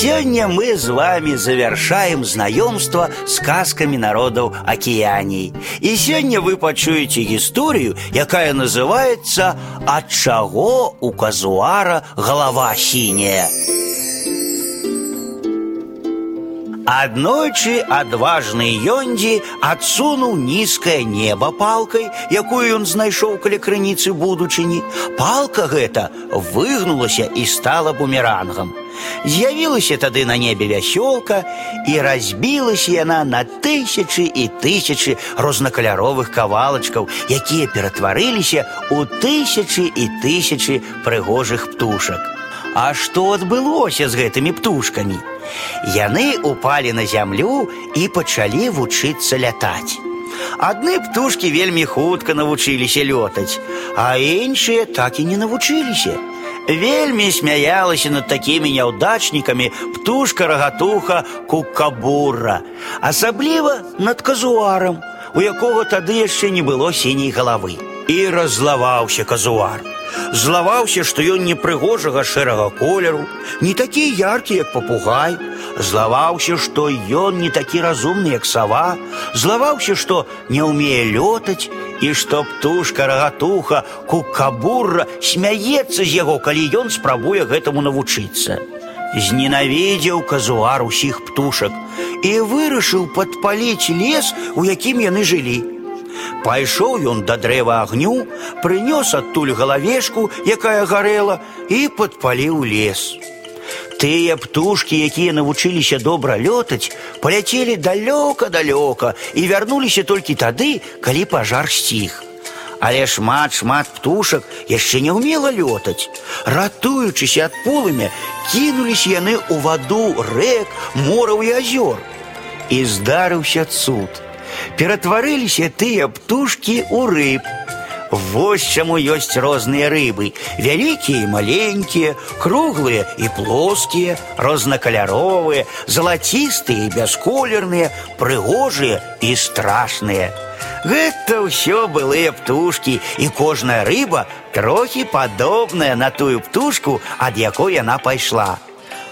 Сегодня мы с вами завершаем знакомство с сказками народов Океании. И сегодня вы почуете историю, якая называется «От чаго у казуара голова синяя». Аднойчы адважны Йондзі адсунуў нізкае неба палкай, якую ён знайшоў каля крыніцы будучыні. Палка гэта выгнулася і стала бумерангам. З'явілася тады на небе вясёлка і разбілася яна на тысячы і тысячы рознакаляровых кавалачкаў, якія ператварыліся ў тысячы і тысячы прыгожых птушак. А што адбылося з гэтымі птушкамі? Яны упалі на зямлю і пачалі вучыцца лятаць. Адны птушкі вельмі хутка навучыліся лётаць, а іншыя так і не навучыліся. Вельмі смяялася над такімі няўдачнікамі птушка рагатуха кукабура, асабліва над казуарам, у якога тады яшчэ не было сіняй галавы. І разлаваўся казуар. Злаваўся, што ён непрыгожага шэрага колеру, не такі яркі, як папугай, Злаваўся, што ён не такі разумны, як сава, злаваўся, што не ўмее лётаць, і што птушка рагатуха кукабурра смяецца з яго, калі ён спрабуе гэтаму навучыцца. Зненавідзеў казуар усіх птушак і вырашыў падпаліць лес, у якім яны жылі. Пайшоў ён да дрэва агню, прынёс адтуль галавешку, якая гарэла, і падпаліў лес. Тыя птушкі, якія навучыліся добра лётаць, паляцелі далёка-далёка і вярнуліся толькі тады, калі пажар сціх. Але шмат шмат птушак яшчэ не ўмела лётаць. Ратуючыся ад полымя, кінуліся яны ў ваду рэк, мораў і азёр. І здарыўся цуд. Ператварыліся тыя птушкі ў рыб. Вось чаму ёсць розныя рыбы, вялікія і маленькія, круглыя і плоскія, рознакаляровыя, залацістыя і бясколерныя, прыгожыя і страшныя. Гэта ўсё былыя птушкі, і кожная рыба трохі падобная на тую птушку, ад якой яна пайшла.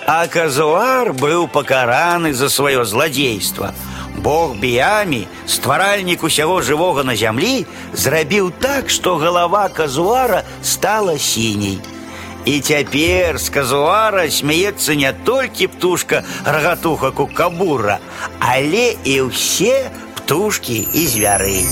А казуар быў пакараны за сваё зладзейства. Бог Біямі, стваральнік усяго жывога на зямлі, зрабіў так, што галава казуара стала сіняй. І цяпер з казуара смяецца не толькі птушка рагатуха кукабура, але і ўсе птушкі і звяры.